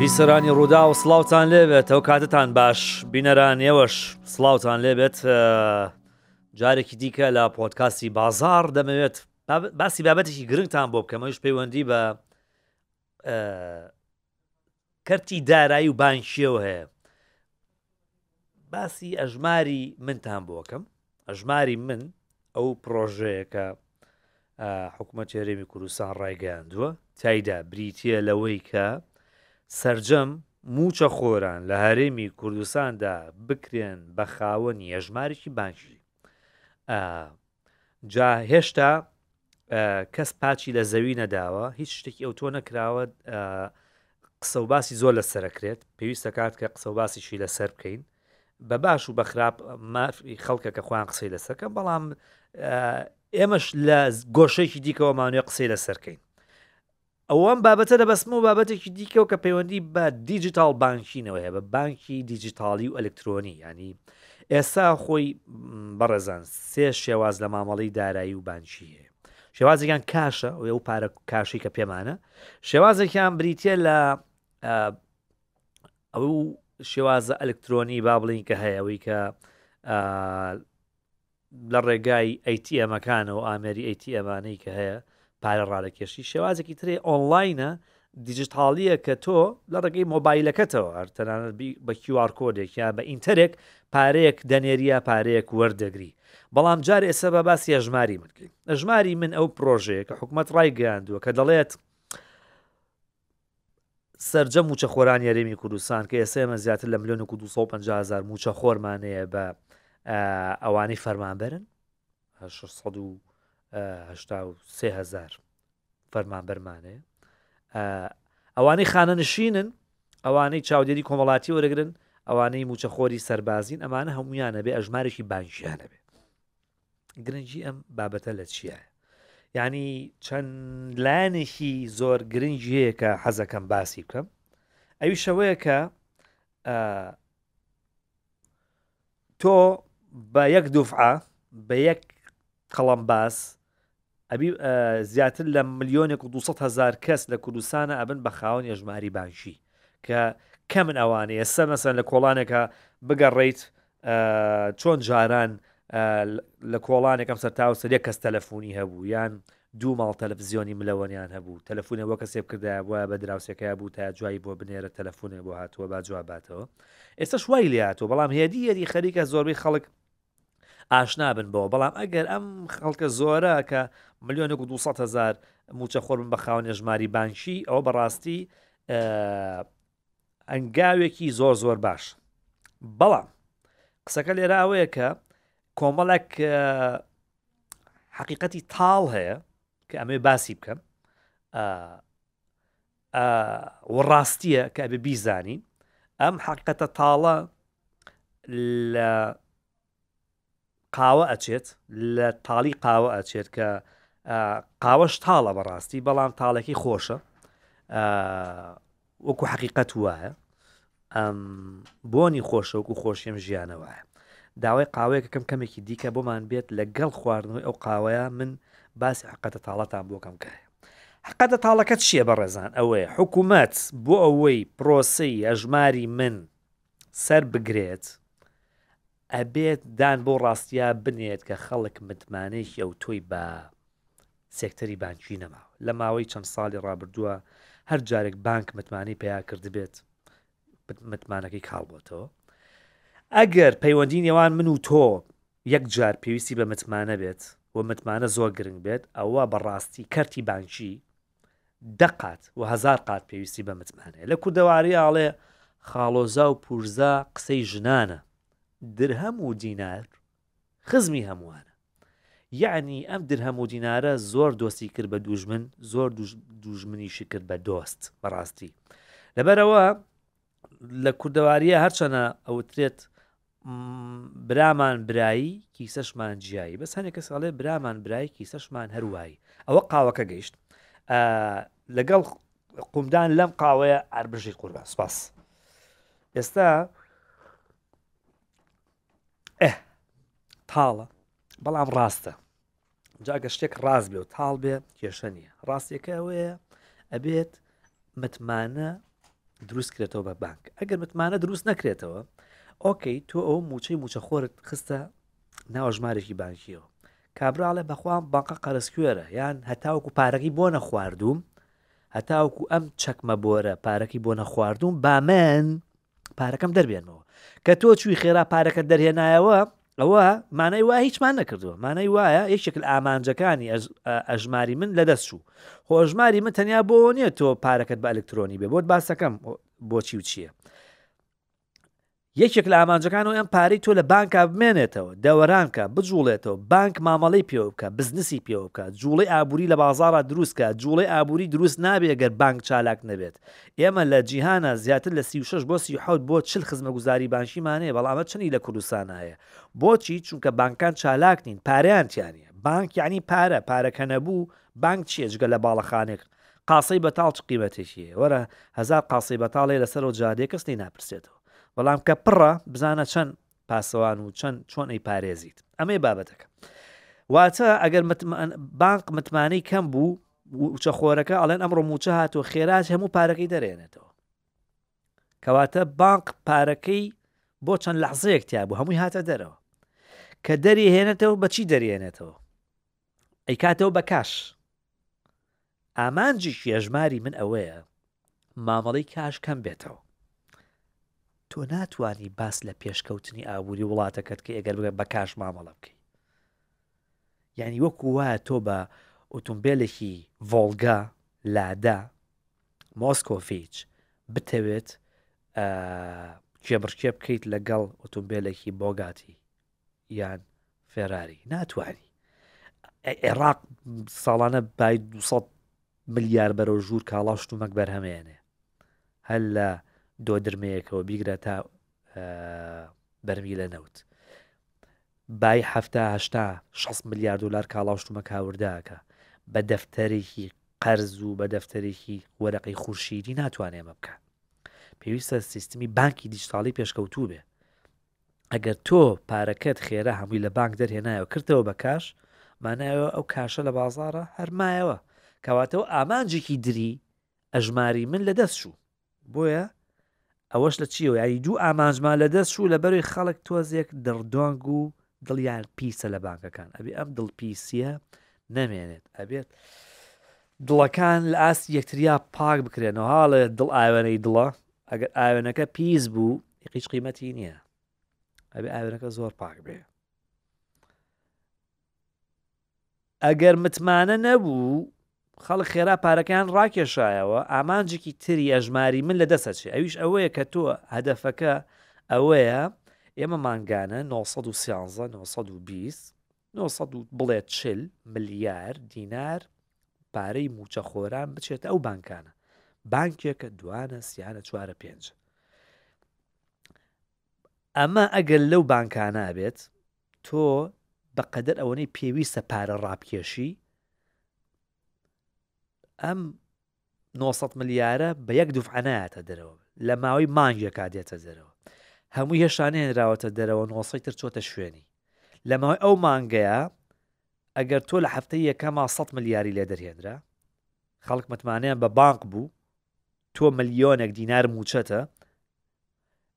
بیسەرانی ڕوودا و سلااوان لێبێت ئەو کاتتان باش بینەران ئێوەش سلااوان لێبێت جارێکی دیکە لە پۆتکاسی بازار دەمەوێت باسی بابەتێکی گرنگتان بۆ بکەمەوەش پەیوەندی بە کەرتی دارایی و بانکیەوە هەیە باسی ئەژماری منتان بۆکەم ئەژماری من ئەو پرۆژەیەکە حکومە چێرێمی کوردستان ڕایگەیاندووە تایدا بریتە لەوەی کە سرجەم موچە خۆران لە هەرێمی کوردستاندا بکرێن بە خاوەنی ئەژمارێکی بانکی جا هێشتا کەس پاچی لە زەوی نەداوە هیچ شتێکی ئەو تۆ نەکراوە قسە و باسی زۆر لە سەرکرێت پێویستە کات کە قسە و باسیشی لەسەر بکەین بە باش و بە خراپ مافی خەڵکە کە خۆیان قسەی لەسەرکەم بەڵام ئێمەش لە گۆشەیەکی دیکەوە ماوێ قسەی لەسەرکەین ئەوە ئەم بابەتە دەبەستمەوە بابەتێکی دیکەەوە کە پەیوەندی بە دیجیتال بانکینەوە هەیە بە بانکی دیجیتالی و ئەلکترۆنی ینی ئێستا خۆی بەڕێزان سێ شێواز لە مامەڵی دارایی و بانکی هەیە شێوازێکیان کاشە و ئەو پارە کاشی کە پێمانە شێوازێکیان بریتە لە ئەو شێوازە ئەلکترۆنی با بڵین کە هەیەەوەی کە لە ڕێگای ئەی تی ئێمەکانەوە ئامێری ئەی تی ئێمانەی کە هەیە پارە ڕادەکێشی شێوازێکی تری ئۆنڵاینە دیجیتاڵیە کە تۆ لە ڕێگەی مۆبایلەکەتەوە هەر تەنانەت بە QR کۆدێک یان بە ئینتەرێک پارەیەک دەنێریە پارەیەک وەردەگری بەڵام جار ئێستا بە باسی ئەژماری من کرد ئەژماری من ئەو پرۆژەیە کە حکوومەت ڕایگەیاندووە کە دەڵێت سەرجەم مووچەخۆرانی هەرێمی کوردستان کە ئێستا ئێمە زیاتر لە ملیۆن و 250 هزار مووچەخۆرمان هەیە بە ئەوانەی فەرمانبەرن 683 هزار فەرمانبەرمانێ ئەوانەی خانە نشینن ئەوانەی چاودێری کۆمەڵاتی وەرەگرن ئەوانەی موچەخۆری سەربازین ئەمانە هەمویانە بێ ئەژمارێکی بانکیانە بێ گرنگی ئەم بابەتە لە چییە؟ یعنی چەند لایەنێکی زۆر گرنگ هەیە کە حەزەکەم باسی بکەم ئەوی شەوەیە کە تۆ بە یەک دوفعە بە یەک قەڵم باس ئەبی زیاتر لە ملیۆنێک و دووسەد هەزار کەس لە کوردستانە ئەبن بە خاوەنی ئەژماری بانکی کە کەمن ئەوانەیە سەر مەسەن لە کۆڵانێکە بگەڕیت چۆن جاران لە کۆڵانێکم سەر تاو سەرێک کەس تەلەفۆنی هەبوو یان دوو ماڵ تەلەفزیۆنی ملەوەنیان هەبوو تەلەفۆنە بۆ کەسێک کردای بووە بە دراوسەکە بوو تا جوای بۆ بنێرە تەلەفۆنێ بۆ هاتووە با جواباتەوە ئێستا شوای لاتەوە بەڵام هێدی یەری خەریکە زۆربەی خەڵک ئاشنا بن بەوە بەڵام ئەگەر ئەم خەڵکە زۆرە کە ملیۆنێک و 200 هزار موچە خۆر بن بە خاونێ ژماری بانکی ئەوە بەڕاستی ئەنگاوێکی زۆر زۆر باش بەڵام قسەکە لێرە ئەوەیە کە کۆمەڵێک حقیقەتی تاڵ هەیە کە ئەمێ باسی بکەم و ڕاستیە کە ئەبێ بیزانین ئەم حقەتە تاڵە لە قاوە ئەچێت لە تاڵی قاوە ئەچێت کە قاوەش تاڵە بەڕاستی بەڵام تاڵەکەی خۆشە وەکو حقیقەت وایە ئەم بۆنی خۆشەوک و خۆشیم ژیانە وایە داوای قاوەیەکەکەم کەمێکی دیکە بۆمان بێت لە گەڵ خواردنەوەی ئەو قاوەیە من باسی حقەتە تاڵەتان بۆکەم کەێ حقەتە تاڵەکە چییە بە ڕێزان ئەوەیە حکوومەت بۆ ئەوەی پرۆسی ئەژماری من سەر بگرێت ئەبێت دان بەو ڕاستیە بنێت کە خەڵک متمانەیەکی ئەوتۆی بە سێکتەری بانکی نەماوە لە ماوەی چەند ساڵی ڕابردووە هەر جارێک بانک متمانەی پیا کردبێت متمانەکەی کاڵ بۆتەوە ئەگەر پەیوەندی نێوان من و تۆ یەک جار پێویستی بە متمانە بێت و متمانە زۆر گرنگ بێت ئەوە بەڕاستی کەرتی بانکی دە قات و هەزار قات پێویستی بە متمانەیە لە کوردەواری ئاڵێ خاڵۆزا و پورزا قسەی ژنانە درهەم و دینار خزمی هەمووانە یعنی ئەم درهەم و دینارە زۆر دۆستی کرد بە دوژمن زۆر دوژمنیشی کرد بە دۆست بەڕاستی لەبەرەوە لە کوردەواریە هەرچەنە ئەوترێت برامان برایی کیسەشمان جیایی بەس هەنێ کەس ئەڵێ برامان برای کیسەشمان هەروایی ئەوە قاوەکە گەیشت لەگەڵ قومدان لەم قاوەیە ئەربژی قوربان سپاس ئێستا ئه تاڵە بەڵام ڕاستە جا گە شتێک ڕاست بێ و تاڵ بێ کێشە نییە ڕاستیەکە ئەوەیە ئەبێت متمانە دروست کرێتەوە بە بانک ئەگەر متمانە دروست نەکرێتەوە ئۆکەی تۆ ئەو موچەی موچەخۆرت خستە ناوە ژمارێکی بانکیەوە کابراڵێ بەخوام بەقە قەرسکوێرە یان هەتاوکو پارەکەی بۆ نەخواردوم هەتاوکو ئەم چەکمە بۆرە پارەکەی بۆ نەخواردوم بامن پارەکەم دەربێنەوە کە تۆ چوی خێرا پارەکە دەرهێنایەوە ئەوە مانای وای هیچمان نەکردووە مانای وایە یەکێکل ئامانجەکانی ئەژماری من لە دەست چوو خۆژماری من تەنیا بۆ نییە تۆ پارەکەت بە ئەلکترۆنی بێ بۆت باسەکەم بۆچی و چییە یەکێک لە ئامانجەکانەوە ئەم پارەی تۆ لە بانکا بمێنێتەوە دەوەرانکە بجوڵێتەوە بانک مامەڵی پێوە بکە بزنسی پێوە بکە جوڵی ئابووری لە بازارە دروستکە جوڵی ئابووری دروست نابێت گەر بانک چالاک نەبێت ئێمە لە جیهانا زیاتر لە سی و شەش بۆ سی و حەوت بۆ چل خزمەگوزاری بانکیمان هەیە بەڵام ئەمە چەندی لە کوردستانا هەیە بۆچی چونکە بانکان چالاک نین پارەیان تیا نیە بانک یعنی پارە پارە کە نەبوو بانک چیە جگە لە باڵەخانێک قاسەی بەتاڵ چ قیمەتێکی هەیە وەرە هەزار قاسەی بەتاڵ هەیە لەسەرەوە جادەیە کەس لێی ناپرسێتەوە بەڵام کە پڕە بزانە چەند پاسەوان و چەند چۆن ئەی پارێزیت ئەمەی بابەتەکە واتە ئەگەر بانق متمانەی کەم بوو وچە خۆرەکە ئەڵێن ئەمڕۆ موچە هاتووە خێراج هەموو پارەکەی دەرێنێتەوە کەواتە بانق پارەکەی بۆ چەند لەحزەیەک تیا بوو هەمووی هاتە دەرەوە کە دەری هێنێتەوە بەچی دەریێنێتەوە ئەیکاتەوە بە کاش ئامانجی شێژماری من ئەوەیە مامەڵی کاش کەم بێتەوە تۆ ناتانی باس لە پێشکەوتنی ئابووری وڵاتەکەت کە ئەگەر بگە بە کاش مامەڵە بکەی یعنی وەکو وایە تۆ بە ئۆتۆمبیلێکی ڤۆلگا لادا مۆسکۆڤچ بتەوێت کێبڕکێ بکەیت لەگەڵ ئۆتۆمبیلێکی بۆگاتی یان فێراری ناتوانی عێراق ساڵانە بای 200 ملیار بەرەو ژوور کاڵا شتومەک بەرهەمێنێ هەر لە دۆ درمەیەکەوە بیگرە تا بەرمی لە نەوت بای هەهشتا 6 ملیار دلار کاڵا شتومە کاورداکە بە دەفتەرێکی قەرز و بە دەفتەرێکی وەرەقی خورشیدی ناتوانێمە بکە پێویستە سیستمی بانکی دیجتاڵی پێشکەوتوو بێ ئەگەر تۆ پارەکەت خێرا هەمووی لە بانک دەرهێنایەوە کردەوە بە کاش مانایەوە ئەو کاشە لە بازارە هەرمایەوە کەواتەوە ئامانجێکی دری ئەژماری من لە دەست شوو بۆیە ئەوەش لە چیەوە یاری دوو ئامانجمان لە دەست شوو لە بەروی خەڵک تۆزێک دڕدۆنگ و دڵیان پیسە لە بانکەکان ئەبێ ئەم دڵ پیسیە نەمێنێت ئەبێت دڵەکان لە ئاست یەکتریا پاک بکرێنەوە هاڵێ دڵ ئاوێنەی دڵە ئەگەر ئاوێنەکە پیس بوو هیچ قیمەتی نییە ئەبێ ئاوێنەکە زۆر پاک بێ ئەگەر متمانە نەبوو خەڵک خێرا پارەکەیان ڕاکێشایەوە ئامانجێکی تری ئەژماری من لە دەسەچێ ئەویش ئەوەیە کە تۆ هەدەفەکە ئەوەیە ئێمە مانگانە 1920 نۆ سەد و بڵێ چل ملیار دینار پارەی موچە خۆران بچێتە ئەو بانکانە بانکێکە دوانە سیانە چوارە پێنج ئەمە ئەگەر لەو بانکانە بێت تۆ بەقەدر ئەوەی پێویستە پارە ڕاپکێشی ئەم نۆ سەد ملیارە بە یەک دوفعە نایەتە دەرەوە لە ماوەی مانگێکا دێتە دەرەوە هەمووی هێشتا نێنراوەتە دەرەوە نۆسەی تر چۆتە شوێنی لە ماوەی ئەو مانگەیە ئەگەر تۆ لە هەفتەی یەکەما 100 ملیاری لێ دەرهێنرا خەڵک متمانەیان بە بانک بوو تۆ ملیۆنێک دینار موچەتە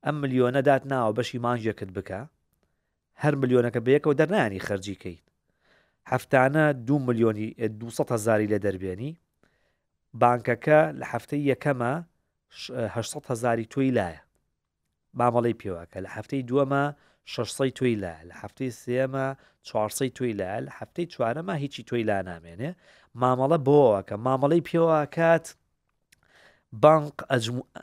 ئەم ملیۆنە دات ناوە بەشی مانجێکت بکە هەر ملیۆنەکە بەیەکەوە دەرنایەنی خەرجی کەیت هەفتانە دو ملیۆنی دو سەد هەزاری لێ دەربێنی بانکەکە لە هەفتەی یەکەمە هە سەد هەزاری تۆی لایە مامەڵی پێوەکە لە هەفتەی دووەمە شەشسەی تۆی لا لە هەفتەی سێمە چوارسەی تۆی لا لە هەفتەی چوارەمە هیچی تۆی لا نامێنێ مامەڵە بۆەوە کە مامەڵەی پێوە کات بانق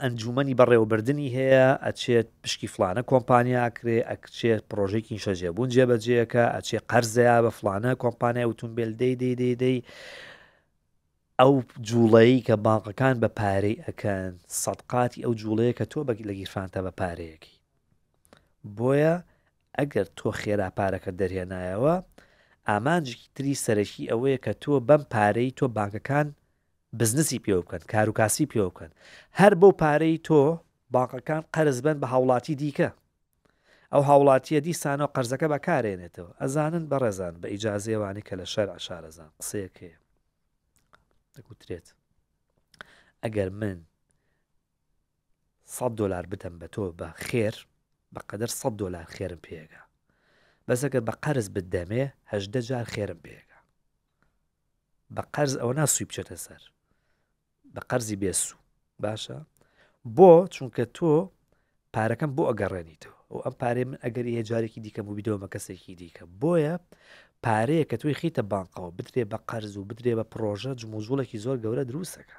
ئەنجومەنی بەڕێوەبردنی هەیە ئەچێت پشکی فلانە کۆمپانیا ئەکرێ ئەکچێت پرۆژێکی شەجێبوون جێبەجێەکە ئەچێ قەرزەیە بە فلانە کۆمپانیا وتونبێل دەی دەی دەی دەی ئەو جوڵەیە کە بانقەکان بە پارەی ئەکەن سەدقاتی ئەو جوڵەیە کە تۆ بە لە گیرفانتە بە پارەیەکی بۆیە ئەگەر تۆ خێرا پارەکە دەرهێنایەوە ئامانجێکی تری سەرەکی ئەوەیە کە تۆ بەم پارەی تۆ بانکەکان بزنسی پێوە بکەن کاروکاسی پێوە بکەن هەر بەو پارەی تۆ بانقەکان قەرز بەن بە هاوڵاتی دیکە ئەو هاوڵاتیە دیسانەوە قەرزەکە بەکارێنێتەوە ئەزانن بەڕێزان بە ئیجاازێوانی کە لە شەر عشارەزان قسەیەک هەیە دەگوترێت ئەگەر من 100 دلار بدەم بە تۆ بە خێر بەقدر 100 دلار خێرم پێگە بەسەگەر بە قەرز بدەمێهدە جار خێرم پێگە بە قەرز ئەوە ناسوی بچێتە سەر بە قەرزی بێسو باشە بۆ چونکە تۆ پارەکەم بۆ ئەگەڕێنیتەوە و ئەم پارێ من ئەگەر هەیە جارێکی دیکە بوو بیدەوەمە کەسێکی دیکە بۆیە پارەیە کە توی خیتە بانقەوە بدرێ بە قەرز و بدرێ بە پرۆژە جموزوڵێکی زۆر گەورە دروستەکە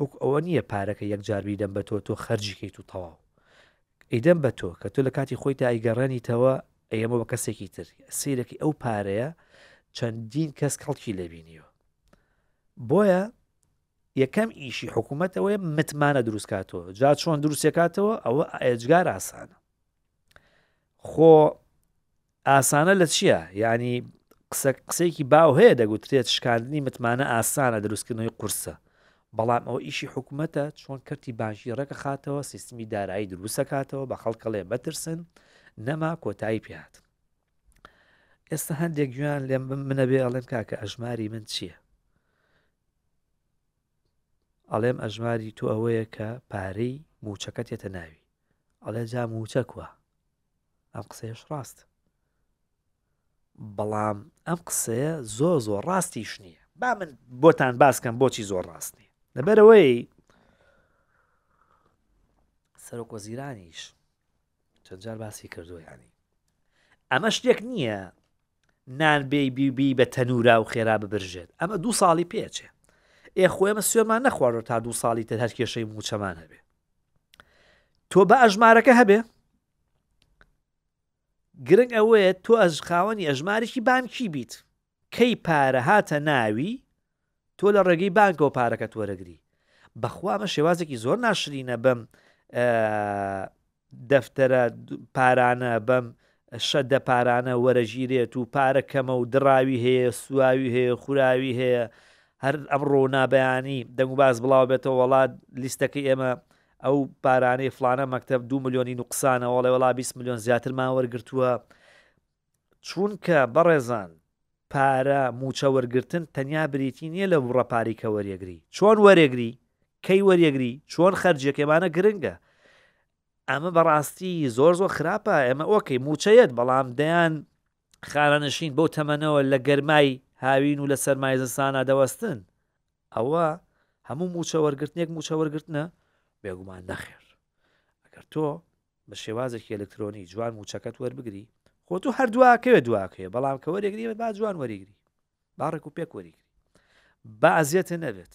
وەک ئەوە نییە پارەکە یەک جاربی دەم بە تۆ تۆ خەرجیکەیت و تەواو ئیدەم بە تۆ کە تۆ لە کاتی خۆی تا ئەیگەڕێنیتەوە ئەی ئەمە بە کەسێکی تر سیرەکی ئەو پارەیە چەندین کەس کەڵکی لێبینیوە بۆیە یەکەم ئیشی حکوومەتەوەی متمانە دروستکاتەوە جا چۆن دروستەکاتەوە ئەوە ئەجگار ئاسانە خۆ ئاسانە لە چییە یعنی قسە قسێکی باو هەیە دەگوترێت شکاندنی متمانە ئاسانە دروستکردنەوەی قورسە بەڵام ئەوە ئیشی حکومەتە چۆن کەرتی بانکی ڕێکەخاتەوە، سیستمی دارایی دروستەکاتەوە، بە خەڵکەڵێ مەترسن، نەما کۆتایی پێهات. ئێستا هەندێک گوێیان لێ منە بێ ئەڵێم کاکە ئەژماری من چییە؟ ئەڵێم ئەژماری تۆ ئەوەیە کە پارەی موچەکەت یەتە ناوی ئەڵێ جا موچەکوە ئەم قسەیەش ڕاست بەڵام ئەم قسەیە زۆ زۆر ڕاستیش نییە با من بۆتان باسکەم بۆچی زۆر ڕاست نیە لەبەرەوەی سەرۆک وەزیرانیش چەندجار باسی کردو ینی ئەمە شتێک نییە نان بێ بیبی بە تەنورا و خێرا ببرژێت ئەمە دوو ساڵی پێچێ ئێ خۆێمە سوێمان نەخواردۆ تا دوو ساڵی تر هەر کێشەی موچەمان هەبێ تۆ بە ئەژمارەکە هەبێ گرنگ ئەوەیە تۆ ئەز خاوەنی ئەژمارێکی بانکی بیت کەی پارە هاتە ناوی تۆ لە ڕێگەی بانکەوە پارەکە تۆرەگری بەخوامە شێوازێکی زۆر ناشرینە بەم دەفتەرە پارانە بەم شە دە پارانە وەرە ژیرێت و پارە کەمە و دڕاوی هەیە سواوی هەیە خوراوی هەیە هەر ئەمڕۆ و نابەیانی دەنگ و باس بڵاو بێتەوە وەڵا لیستەکەی ئێمە ئەو پارانەی فلانە مەکتەب دو ملیۆنی نوقسانە وەڵێ وەڵا 20 ملیۆن زیاترمان وەرگرتووە چونکە بەڕێزان پارە موچە وەرگرتن تەنیا بریتی نییە لە بڕە پاری کە وەرێگری چۆن وەرێگری کەی وەرێگری چۆن خەرجیەکەمانە گرنگە ئەمە بەڕاستی زۆر زۆر خراپە ئێمە ئۆکەی موچە یەت بەڵام دەیان خانەنشین بەو تەمەنەوە لە گەرمای هاوین و لە سەرمای زستانە دەوەستن ئەوە هەموو موچە وەرگرتنێک موچە وەرگرتنە بێگومان نەخێر ئەگەر تۆ بە شێوازێکی ئەلکترۆنی جوان موچەکەت وەربگری خۆ تۆ هەردوواکەوێ دواکەێ بەڵام کە وەرێگری با جوان وەریگری باڕێک و پێک وەریگری بە ئازیەتە نەبێت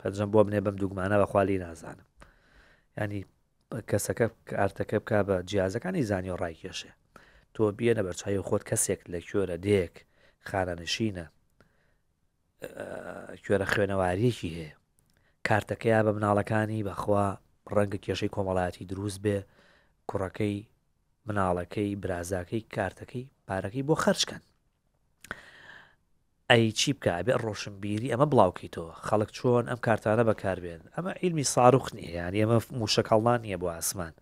پەنجەم بۆ بنێ بەم دوگمانە بەخوا لی نازانم ینی کەسەکە کارتەکە بک بە جیازەکانی زانانی و ڕایکێشێ تۆ بێنە بەرچوی خۆت کەسێک لە کوێرە دێک خانەنشینە کوێرە خوێنەواریەکی هەیە کارتەکەیا بە مناڵەکانی بەخوا ڕەنگە کێشەی کۆمەڵایەتی دروست بێ کوڕەکەی مناڵەکەی برازاکەی کارتەکەی پارەکەی بۆ خەرچکەن ئەی چی بکە ئەبێ ڕۆشنبیری ئەمە بڵاوکەیتەوە خەڵک چۆن ئەم کارتانە بەکاربێن ئەمە ئیلمی ساروخ نییە یان ئێمە موشەکەڵان نییە بۆ ئاسمان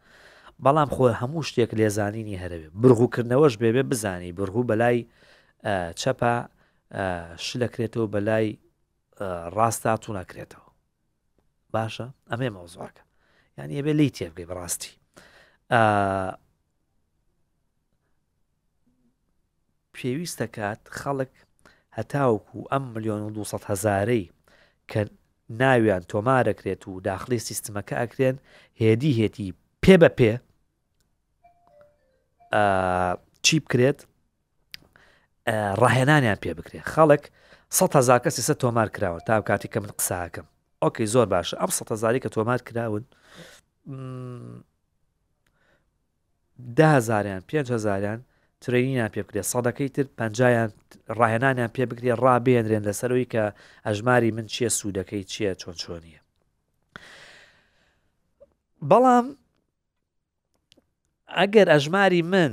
بەڵام خۆ هەموو شتێک لێزانینی هەرەوێ برغوکردنەوەش بێبێ بزانی برغوو بەلای چەپە شلەکرێتەوە بەلای ڕاستە تونەکرێتەوە باشە ئەمێ مەوزۆکە یعنی ئەبێ لی تێبگەی بەڕاستی پێویست دەکات خەڵک هەتاوەکو ئەم ملیۆن و 200 هەزارەی کە ناویان تۆمارەکرێت و داخلی سیستمەکە ئەکرێن هێدی هێتی پێ بە پێ چی بکرێت ڕاهێنانیان پێ بکرێت خەڵک سە هزار کە سیسە تۆمار کراوە تا کاتی کە من قساکەم ئۆکەی زۆر باشە ئەم سە هزاری کە تۆمار کراون دە هەزاریان پێنج هەزاریان ترینیان پێ بکرێت سەدەکەی تر پنجیان ڕاهێنانیان پێ بکرێت ڕابێنرێن لەسەرەوەی کە ئەژماری من چییە سوودەکەی چییە چۆن چۆنیە بەڵام ئەگەر ئەژماری من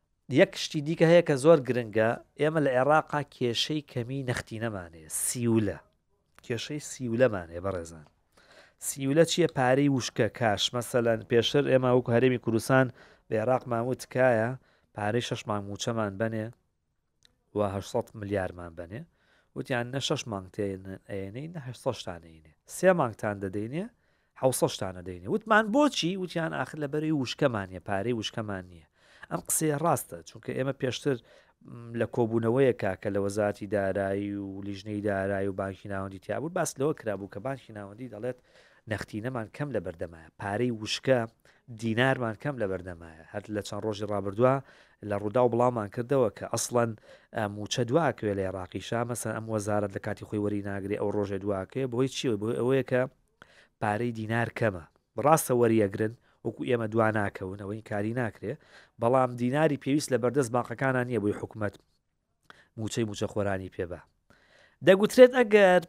یەک شتی دیکە هەیە کە زۆر گرنگە، ئێمە لە عێڕاقا کێشەی کەمیی نەختینەمان هەیە، سیولە. کێشەی سیولەمان هەیە بەڕێزان. سیولە چییە؟ پارەی وشکە، کاش. مەسەلەن پێشتر ئێمە وەکو هەرێمی کوردستان لە عێڕاقمان وت تکایە پارەی شەش مانگ مووچەمان بەنێ، و هەشت سەد ملیارمان بەنێ وتیان نە شەش مانگتێن ئەێنەی نە هەشت سەشتانەینێ سێ مانگتان دەدەینێ حوسەشتانە دەینێ وتمان بۆچی وتیان ئاخر لە بەری وشکەمانە پارەی وشکەمان نییە ئەم قسێ ڕاستە چونکە ئێمە پێشتر لە کۆبوونەوەیەکە کە لە وەزاتی دارایی و لیژنەی دارایی و بانکی ناوەندی تیابوو باس لەوە کرابوو کە بانکی ناوەندی دەڵێت نەختینەمان کەم لە بەردەمایە پارەی وشکە دینارمان کەم لە بەردەمایە هەر لە چەند ڕۆژی ڕابردووە لە ڕووداو بڵاومان کردەوە کە ئەسڵەن مووچە دوا ئەکەوێ لە ئێڕاقیشا مەسەن ئەم وەزارەت لە کاتی خۆی وەری ناگرێ ئەو ڕۆژێ دوا ئەکەوێ بەهۆی چیەوەی بەهۆی ئەوەیە کە پارەی دینار کەمە ڕاستە وەری ئەگرن وەکو ئێمە دوا ناکەون ئەوەی کاری ناکرێ بەڵام دیناری پێویست لە بەردەست بانقەکانان نیە بۆی حکومەت مووچەی مووچەخۆرانی پێبا دەگوترێت ئەگەر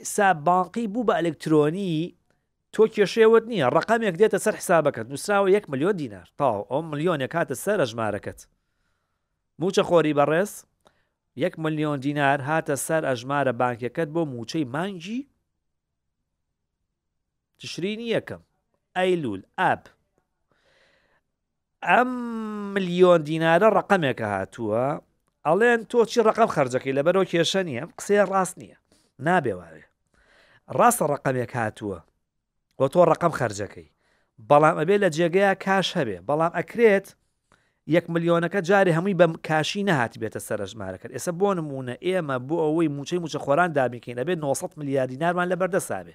حساب بانقی بوو بە ئەلکترۆنی تۆ کێشەوەت نییە ڕقەمێک دێتە سەر حسابەکەت نووسراوە یەک میلیۆن دینار تاو ئەو ملیۆنێک کاتە سەرە ژمارەکەت موچە خۆری بەڕێز یەک ملیۆن دینار هاتە سەر ئەژمارە بانکەکەت بۆ موچەی مانگی تشرینی یەکەم ئەیلول ئاپ ئەم ملیۆن دینارە ڕقەمێکە هاتووە ئەڵێن تۆچی ڕقم خرجەکەی لەبەرەوە کێشە نیە ئەم قسەیە ڕاست نییە نابێواێ ڕاستە ڕقەمێک هاتووە بۆ تۆ ڕقم خرجەکەی بەڵام ئەبێ لە جێگەیە کاش هەبێ بەڵام ئەکرێت یەک ملیۆنەکە جارێ هەمووی بەم کاشی نەهات بێتە سەرژمارەکەن ئێستا بۆ نمونە ئێمە بۆ ئەوەی موچەی موچە خۆران دابیکەین ئەبێ 900 ملیاردی نارمان لە بەردەسابێ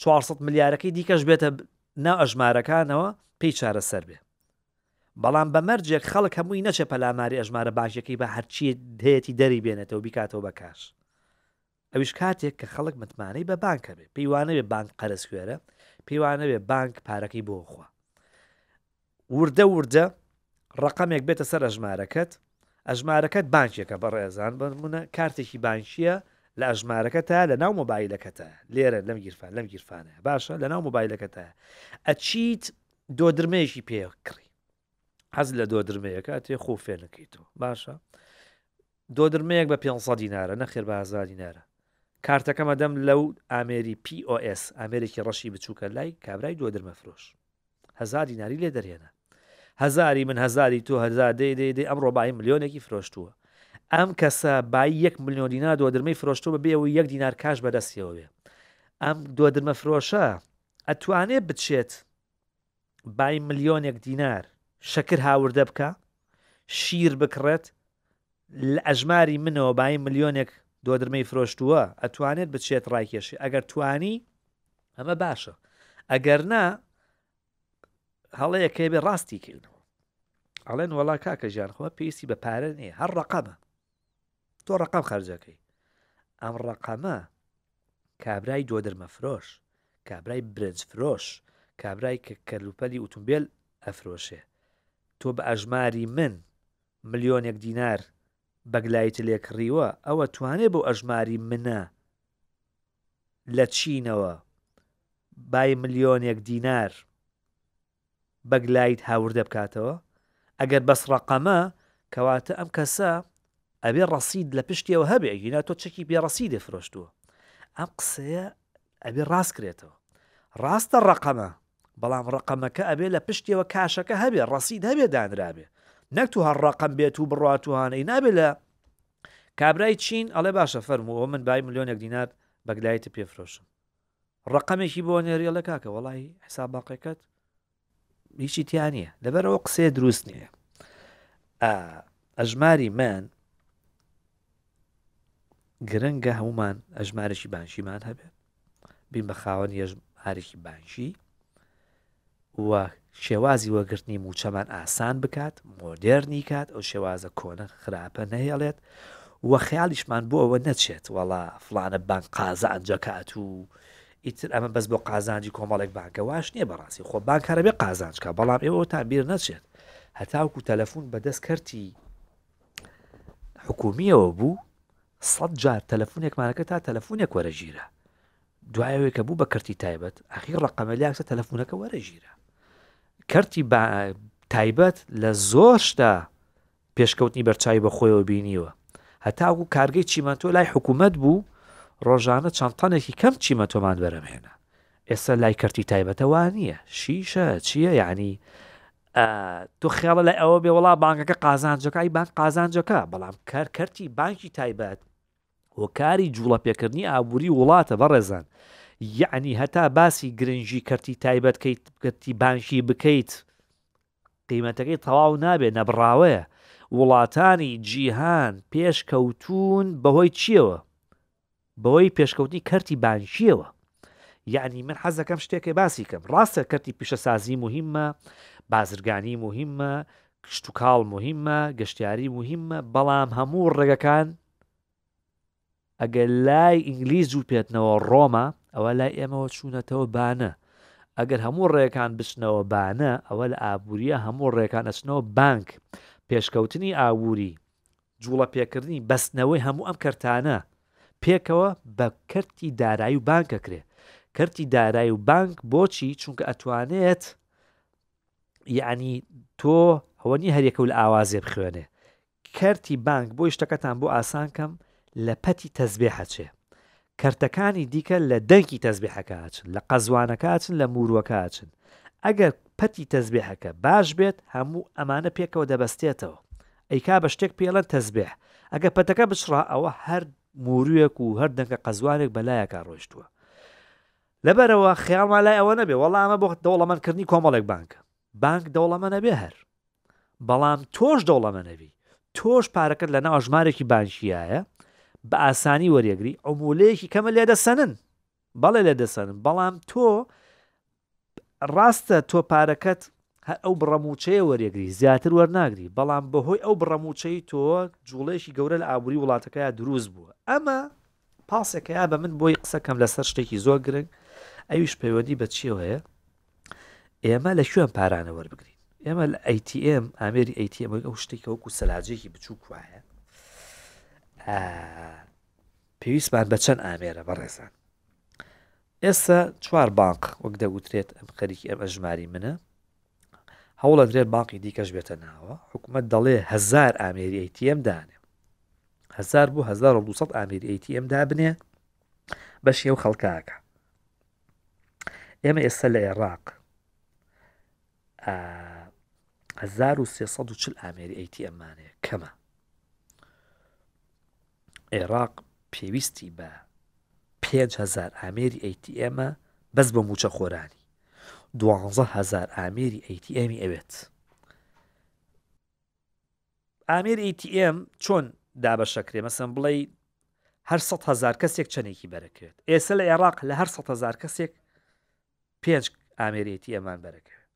چوار سەد ملیارەکەی دیکەش بێتە ناو ئەژمارەکانەوە پێی چارەسەر بێ بەڵام بە مەرجێک خەڵک هەمووی نەچێ پەلاماری ئەژمارە بانکیەکەی بە هەرچی دەیەتی دەری بێنێتەوە بیکاتەوە بە کاش ئەویش کاتێک کە خەڵک متمانەی بە بانکە بێ پێیوانەوێ بانک قەرزکوێرە پێیوانەوێ بانک پارەکەی بۆخوا وردە وردە ڕەقەمێک بێتە سەر ئەژمارەکەت، ئەژمارەکەت بانکێکە بەڕێزان بەنمونە کارتێکی بانکیە لە ئەژمارەکەتە لە ناو مۆبایلەکەتە لێرە لەم گیرفان لەم گیرفانە باشە لە ناو مۆبایلەکەتە ئەچیت دۆدرمەیەکی پێ کڕی حەز لە دۆدرمەیەکە تێ خۆ فێنەکەیتەوە باشە دۆدرمەیەک بە پێنج سەد دینارە، نەخێر بە هەزار دینارە. کارتەکەم ئەدەم لەو ئامێری POS، ئامێرێکی ڕەشی بچووکە لای کابرای دۆدرمەفرۆش. هەزار دیناری لێ دەرهێنا. هەزاری من هەزاری تۆ هەزار دەی دەی دەی ئەمڕۆ بایی ملیۆنێکی فرۆشتووە. ئەم کەسە بایی یەک ملیۆن دینار دۆدرمەی فرۆشتووە بەبێ ئەوەی یەک دینار کاش بەدەستیەوە بێ. ئەم دۆدرمەفرۆشە ئەتوانێ بچێت بای ملیۆنێک دینار شەکر هاوردە بکە شیر بکڕێت لە ئەژماری منەوە بای ملیۆنێک دۆدرمەی فرۆشتووە ئەتوانێت بچێت ڕایکێشی ئەگەر توانی ئەمە باشە ئەگەر نا هەڵەیە کەێ بێ ڕاستی کەینەوە ئەڵێن وڵا کاکە ژیان خۆ پێویستی بە پارە نیە هەر ڕقەمە تۆ ڕەقەم خەرجەکەی ئەم ڕەقەمە کابرای دۆدرمە فرۆش کابرای برنج فرۆش کابرای کە کەلوپەلی ئوتومبیل ئەفرۆشێ تۆ بە ئەژماری من ملیۆنێک دینار بەگلایت لێکڕیوە ئەوە توانێ بۆ ئەژماری منە لە چینەوە بای ملیۆنێک دینار بەگلایت هاوردە بکاتەوە ئەگەر بەس ڕەقەمە کەواتە ئەم کەسە ئەبێ ڕەسید لە پشتیەوە هەبێ ئەگینا تۆ چەکی پێ ڕەسیدێ فرۆشتووە ئەم قسەیە ئەبێ ڕاست کرێتەوە ڕاستە ڕەقەمە بەڵام ڕقەمەکە ئەبێ لە پشتیەوە کاشەکە هەبێ ڕەسید هەبێ دانرابێ نەک تو هەر ڕقم بێت و بڕاتوانەی نابێت لە کابرای چین ئەڵێ باشە فەرمووە من بای ملیۆنێک دینار بەگلایتە پێفرۆشم ڕەقەمێکی بۆ نێری ئەڵێ کاکە وەڵی حساب باقەکەت هیچی تیا نییە لەبەرەوە قسێ دروست نییە ئەژماری من گرنگە هەمومان ئەژمارێکی بانشیمان هەبێت بین بە خاوەنی ئەژمارێکی بانشی و شێوازی وەرگرتنی مووچەمان ئاسان بکات، مۆدێرنی کات، ئەو شێوازە کۆنە خراپە نەهێڵێت و خەیاڵیشمان بۆ ئەوە نەچێت وەڵا فڵانە بانک قازانج ئەکات و ئیتر ئەمە بەس بۆ قازانجی کۆمەڵێک بانکە واش نییە بەڕاستی خۆ بانک هەرە بێ قازانج کا بەڵام ئێوە تا بیر نەچێت هەتاوکو تەلەفۆن بەدەست کەرتی حکومیەوە بوو سەد جار تەلەفۆنێکمانەکە تا تەلەفۆنێک وەرەگیرە دوایەوەی کە بوو بە کەرتی تایبەت ئەخی ڕقەمە لاکسە تەلەفونەکە وەرەژیرە کەرتی تایبەت لە زۆر شتا پێشکەوتنی بەرچوی بە خۆیەوە بینیوە هەتاکو کارگەی چیمەنتۆ لای حکوومەت بوو ڕۆژانە چەندتەنێکی کەم چیمەتۆمان بەرەمهێنا ئێستا لای کەرتی تایبەتەوە نییە شیشە چییە یعنی تو خێڵە لە ئەوە بێ وڵا بانکەکە قازانجەکەی بان قازانجەکە بەڵام کار کەرتی بانکی تایبەت هۆکاری جوڵە پێکردنی ئابوری وڵاتە بەڕێزان یەعنی هەتا باسی گرنگی کەرتی تایبەت کەیت کەرتی بانکی بکەیت قیمەتەکەی تەواو نابێت نەبڕاوەیە وڵاتانی جیهان پێشکەوتون بەهۆی چیەوە بەوەی پێشکەوتنی کەرتی بانکیەوە یعنی من حەزەکەم شتێکی باسی کەم ڕاستە کەرتی پیشەسازی مهمە بازرگانی مهمە کشتتوکاڵ مهمە گەشتیاری مهمە بەڵام هەموو ڕێگەکان ئەگەر لای ئینگلیز جوو پێتنەوە ڕۆما ئەوە لای ئێمەوە چوونەتەوە بانە ئەگەر هەموو ڕێکان بچنەوە بانە ئەوە لە ئابوووریە هەموو ڕێکان ئەچنەوە بانک پێشکەوتنی ئابووری جوڵە پێکردنی بەستنەوەی هەموو ئەم کەرتانە پێکەوە بە کەرتی دارایی و بانکەکرێ کەرتی دارایی و بانک بۆچی چونکە ئەتوانێت یعنی تۆ ئەوە نی هەرێکە و لە ئاوازێ بخوێنێ کەرتی بانک بۆی شتەکەتان بۆ ئاسان کەم لە پەتی تەزبێح ئەچێ کەرتەکانی دیکە لە دەنکی تەزبێحەکە ئەچن لە قەزوانەکە ئەچن لە موروەکە ئەچن ئەگەر پەتی تەزبێحەکە باش بێت هەموو ئەمانە پێکەوە دەبەستێتەوە ئەیکا بە شتێک پێڵەن تەزبێح ئەگەر پەتەکە بچڕا ئەوە هەر موروێک و هەر دەنکە قەزوانێک بەلایەکە ڕۆشتووە لەبەرەوە خیاڵمان لای ئەوە نەبێ وەڵامە بۆ دەوڵەمەندکردنی کۆمەڵێک بانکە بانک دەوڵەمەنە بێ هەر بەڵام تۆش دەوڵەمەنەبی تۆش پارەکەت لە ناو ژمارێکی بانکیایە بە ئاسانی وەریەگری ئەومولەیەکی کەمە لێ دەسەنن بەڵێ لێ دەسەنن بەڵام تۆ ڕاستە تۆ پارەکەت هەر ئەو بڕەموچەیە وەریەگری زیاتر وەرناگری بەڵام بەهۆی ئەو بڕەموچەی تۆ جوڵێکی گەورە لە ئابووری وڵاتەکەی دروست بووە ئەمە پاسێکە یا بە من بۆی قسە کەم لەسەر شتێکی زۆر گرنگ ئەویش پەیوەندی بە چیەوە هەیە ئێمە لە کوێن پارانە وەربگرین ئێمە لە ئەیTM ئامێری ئەیTM ئەو شتێکە وەکو سەلاجێکی بچووک وایە پێویستمان بە چەند ئامێرە بەڕێزان ئێستا چوار بانک وەک دەگوترێت ئەم خەریکی ئەم ئەژماری منە هەوڵەدرێت بانقی دیکەش بێتە ناوە حکومت دەڵێ هزار ئامێری ئەیتیەم دانێ هزار بۆ 1200 ئامیر ئەیتیەم دابنێ بەشی ئەو خەڵکاکە ئێمە ئێستا لە عێراق 1340 ئامێری ئەیتی ئەمانێ کەمە عێراق پێویستی بە 5هزار ئامێری ئەیتی ئێمە بەس بە موچە خۆرانی دوانزە هەزار ئامێری ATM ئەوێت ئامێر ATM چۆن دابەشەکرێ مەسم بڵێ هەر سە هزار کەسێک چەندێکی بەرەکرێت ئێستا لە عێراق لە هەر سە هزار کەسێک پێنج ئامێرێتی ئەمان بەرەکرێت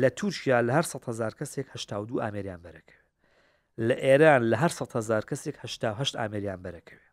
لە تورکیا لە هەر سە هزار کەسێک هشتا دو ئامریان بەرەکرێت لە ئێران لە هەر سە هزار کەسێک هشتا هەشت ئامریان بەرەکەوێت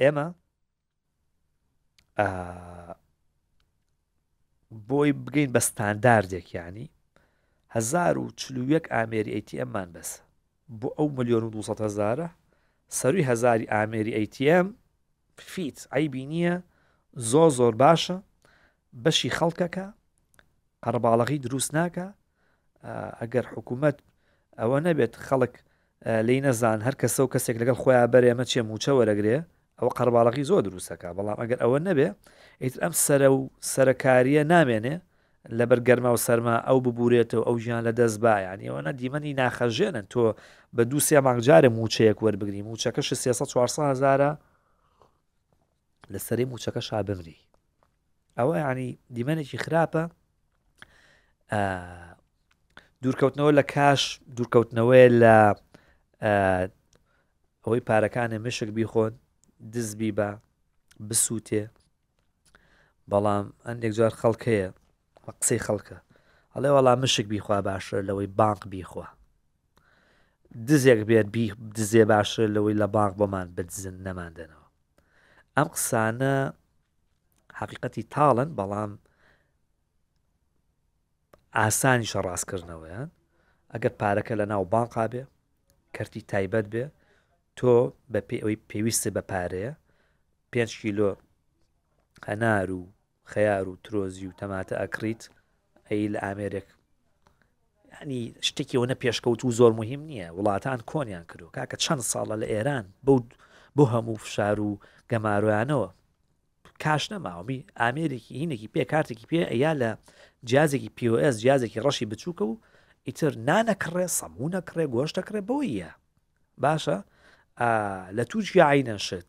ئێمە بۆی بگەین بە ستانداردێک ینی 1940 ئامێری ئەیتی ئەممان بەس بۆ ئەو ملیۆن و 200 هزارە سەروی هزاری ئامێری ئەیتM فیت ئەیبی نییە زۆ زۆر باشە بەشی خەڵکەکە قەرباڵغی دروست ناکە ئەگەر حکوومەت ئەوە نەبێت خەڵک لێی نەزان هەر کەسەو کەسێک لەگەڵ خۆیا بەرێ مە چێ موچە وەرەگرێ ئەوە قەرباڵەغی زۆر دروستەکا بەڵام ئەگەر ئەوە نەبێ ئیتر ئەم سەرە و سەرە کاریە نامێنێ لەبەر گەرما و سەرما ئەو ببورێتەوە ئەو ژیان لە دەست با یانی ئەوە نە دیمەنی ناخەژێنن تۆ بە دوو سێ مانگ جارێ موچەیەک وەربگری موچەکەش سێ سەد چوار سەد هەزارە لە سەری موچەکە شا بمری ئەوە یعنی دیمەنێکی خراپە دوورکەوتنەوە لە کاش دوورکەوتنەوەی لە ئەوەی پارەکانی مشک بیخۆن دزبی بە بسووتێ بەڵام ئەندێک جار خەڵکەیە بە قسەی خەڵکە ئەڵێ وەڵام مشک بیخوا باشە لەوەی بانک بیخوا دزێک بێت بی دزێ باشە لەوەی لە بانک بۆمان بدزن نەماندنەوە ئەم قسانە حەقیقەتی تاڵن بەڵام ئاسانیشە ڕاستکردنەوەیان ئەگەر پارەکە لە ناو بانقا بێ کەرتی تایبەت بێ تۆ بە پێ ئەوی پێویستە بە پارەیە پێ کیلۆ هەنار و خەیار و ترۆزی و تەماتە ئەکڕیت ئەی لە ئامێرێک ینی شتێکی ئەوە پێشکەوت و زۆر مهم نییە وڵاتان کۆنیان کرد و کاکە چەند ساڵە لە ئێران بەو بۆ هەموو فشار و گەمارۆیانەوە کاش نەماوەمی ئامێرێکی هینێکی پێ کارتێکی پێ ئەیا لە جیازێکی پیOS جیازێکی ڕەشی بچووکە و ئیتر نانەکڕێ سەمونە کڕێ گۆشتە کڕێ بۆیە باشە لە تووشیا عینەشت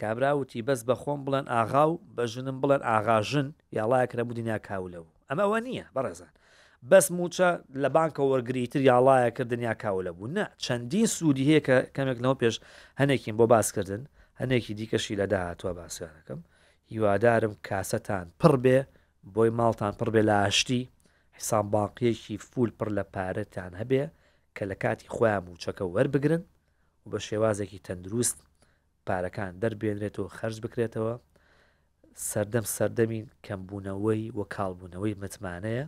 کابرا وتی بەس بە خۆم بڵێن ئاغا و بە ژنم بڵێن ئاغا ژن یاڵایەک رەبوو دنیا کاولە بوو ئەمە ئەوە نییە بەڕێزان بەس موچە لە بانکە وەرگری تر یاڵایە کرد دنیا کاولە بوو نە چەندین سوودی هەیە کە کەمێک لەەوە پێش هەنێکیم بۆ باسکردن هەنێکی دیکەشی لە داهاتوە باسیارەکەم هیوادارم کاسەتان پڕ بێ بۆی ماڵتان پڕ بێ لە ئاشتی حیسان باقیەکی فول پڕ لە پارەتان هەبێ کە لە کاتی خۆیان موچەکە وەربگرن و بە شێوازێکی تەندروست پارەکان دەربێنرێت و خەرج بکرێتەوە، سەردەم سەردەمی کەمبوونەوەی و کاڵبوونەوەی متمانەیە،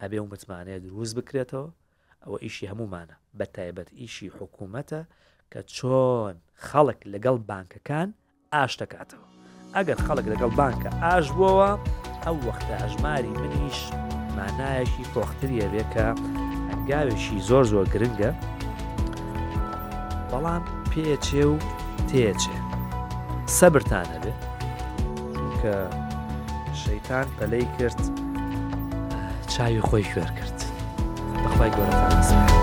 ئەبێ و متمانەیە دروست بکرێتەوە، ئەوە ئیشی هەموومانە، بە تایبەت ئیشی حکوومەتە کە چۆن خەڵک لەگەڵ بانکەکان ئاشت دەکاتەوە. ئەگەر خەڵک لەگەڵ بانکە ئاش بووەوە ئەو وەختە هەژماری منیش مانایەکی پۆختریە بێ کە هەنگاوێکی زۆر زۆر گرنگە بەڵام پێچێ و تێچێ سەبرتان هەبێ کە شەیتان پەلەی کرد چاوی خۆی خوێر کرد بەخوای گۆرەتان نسیحە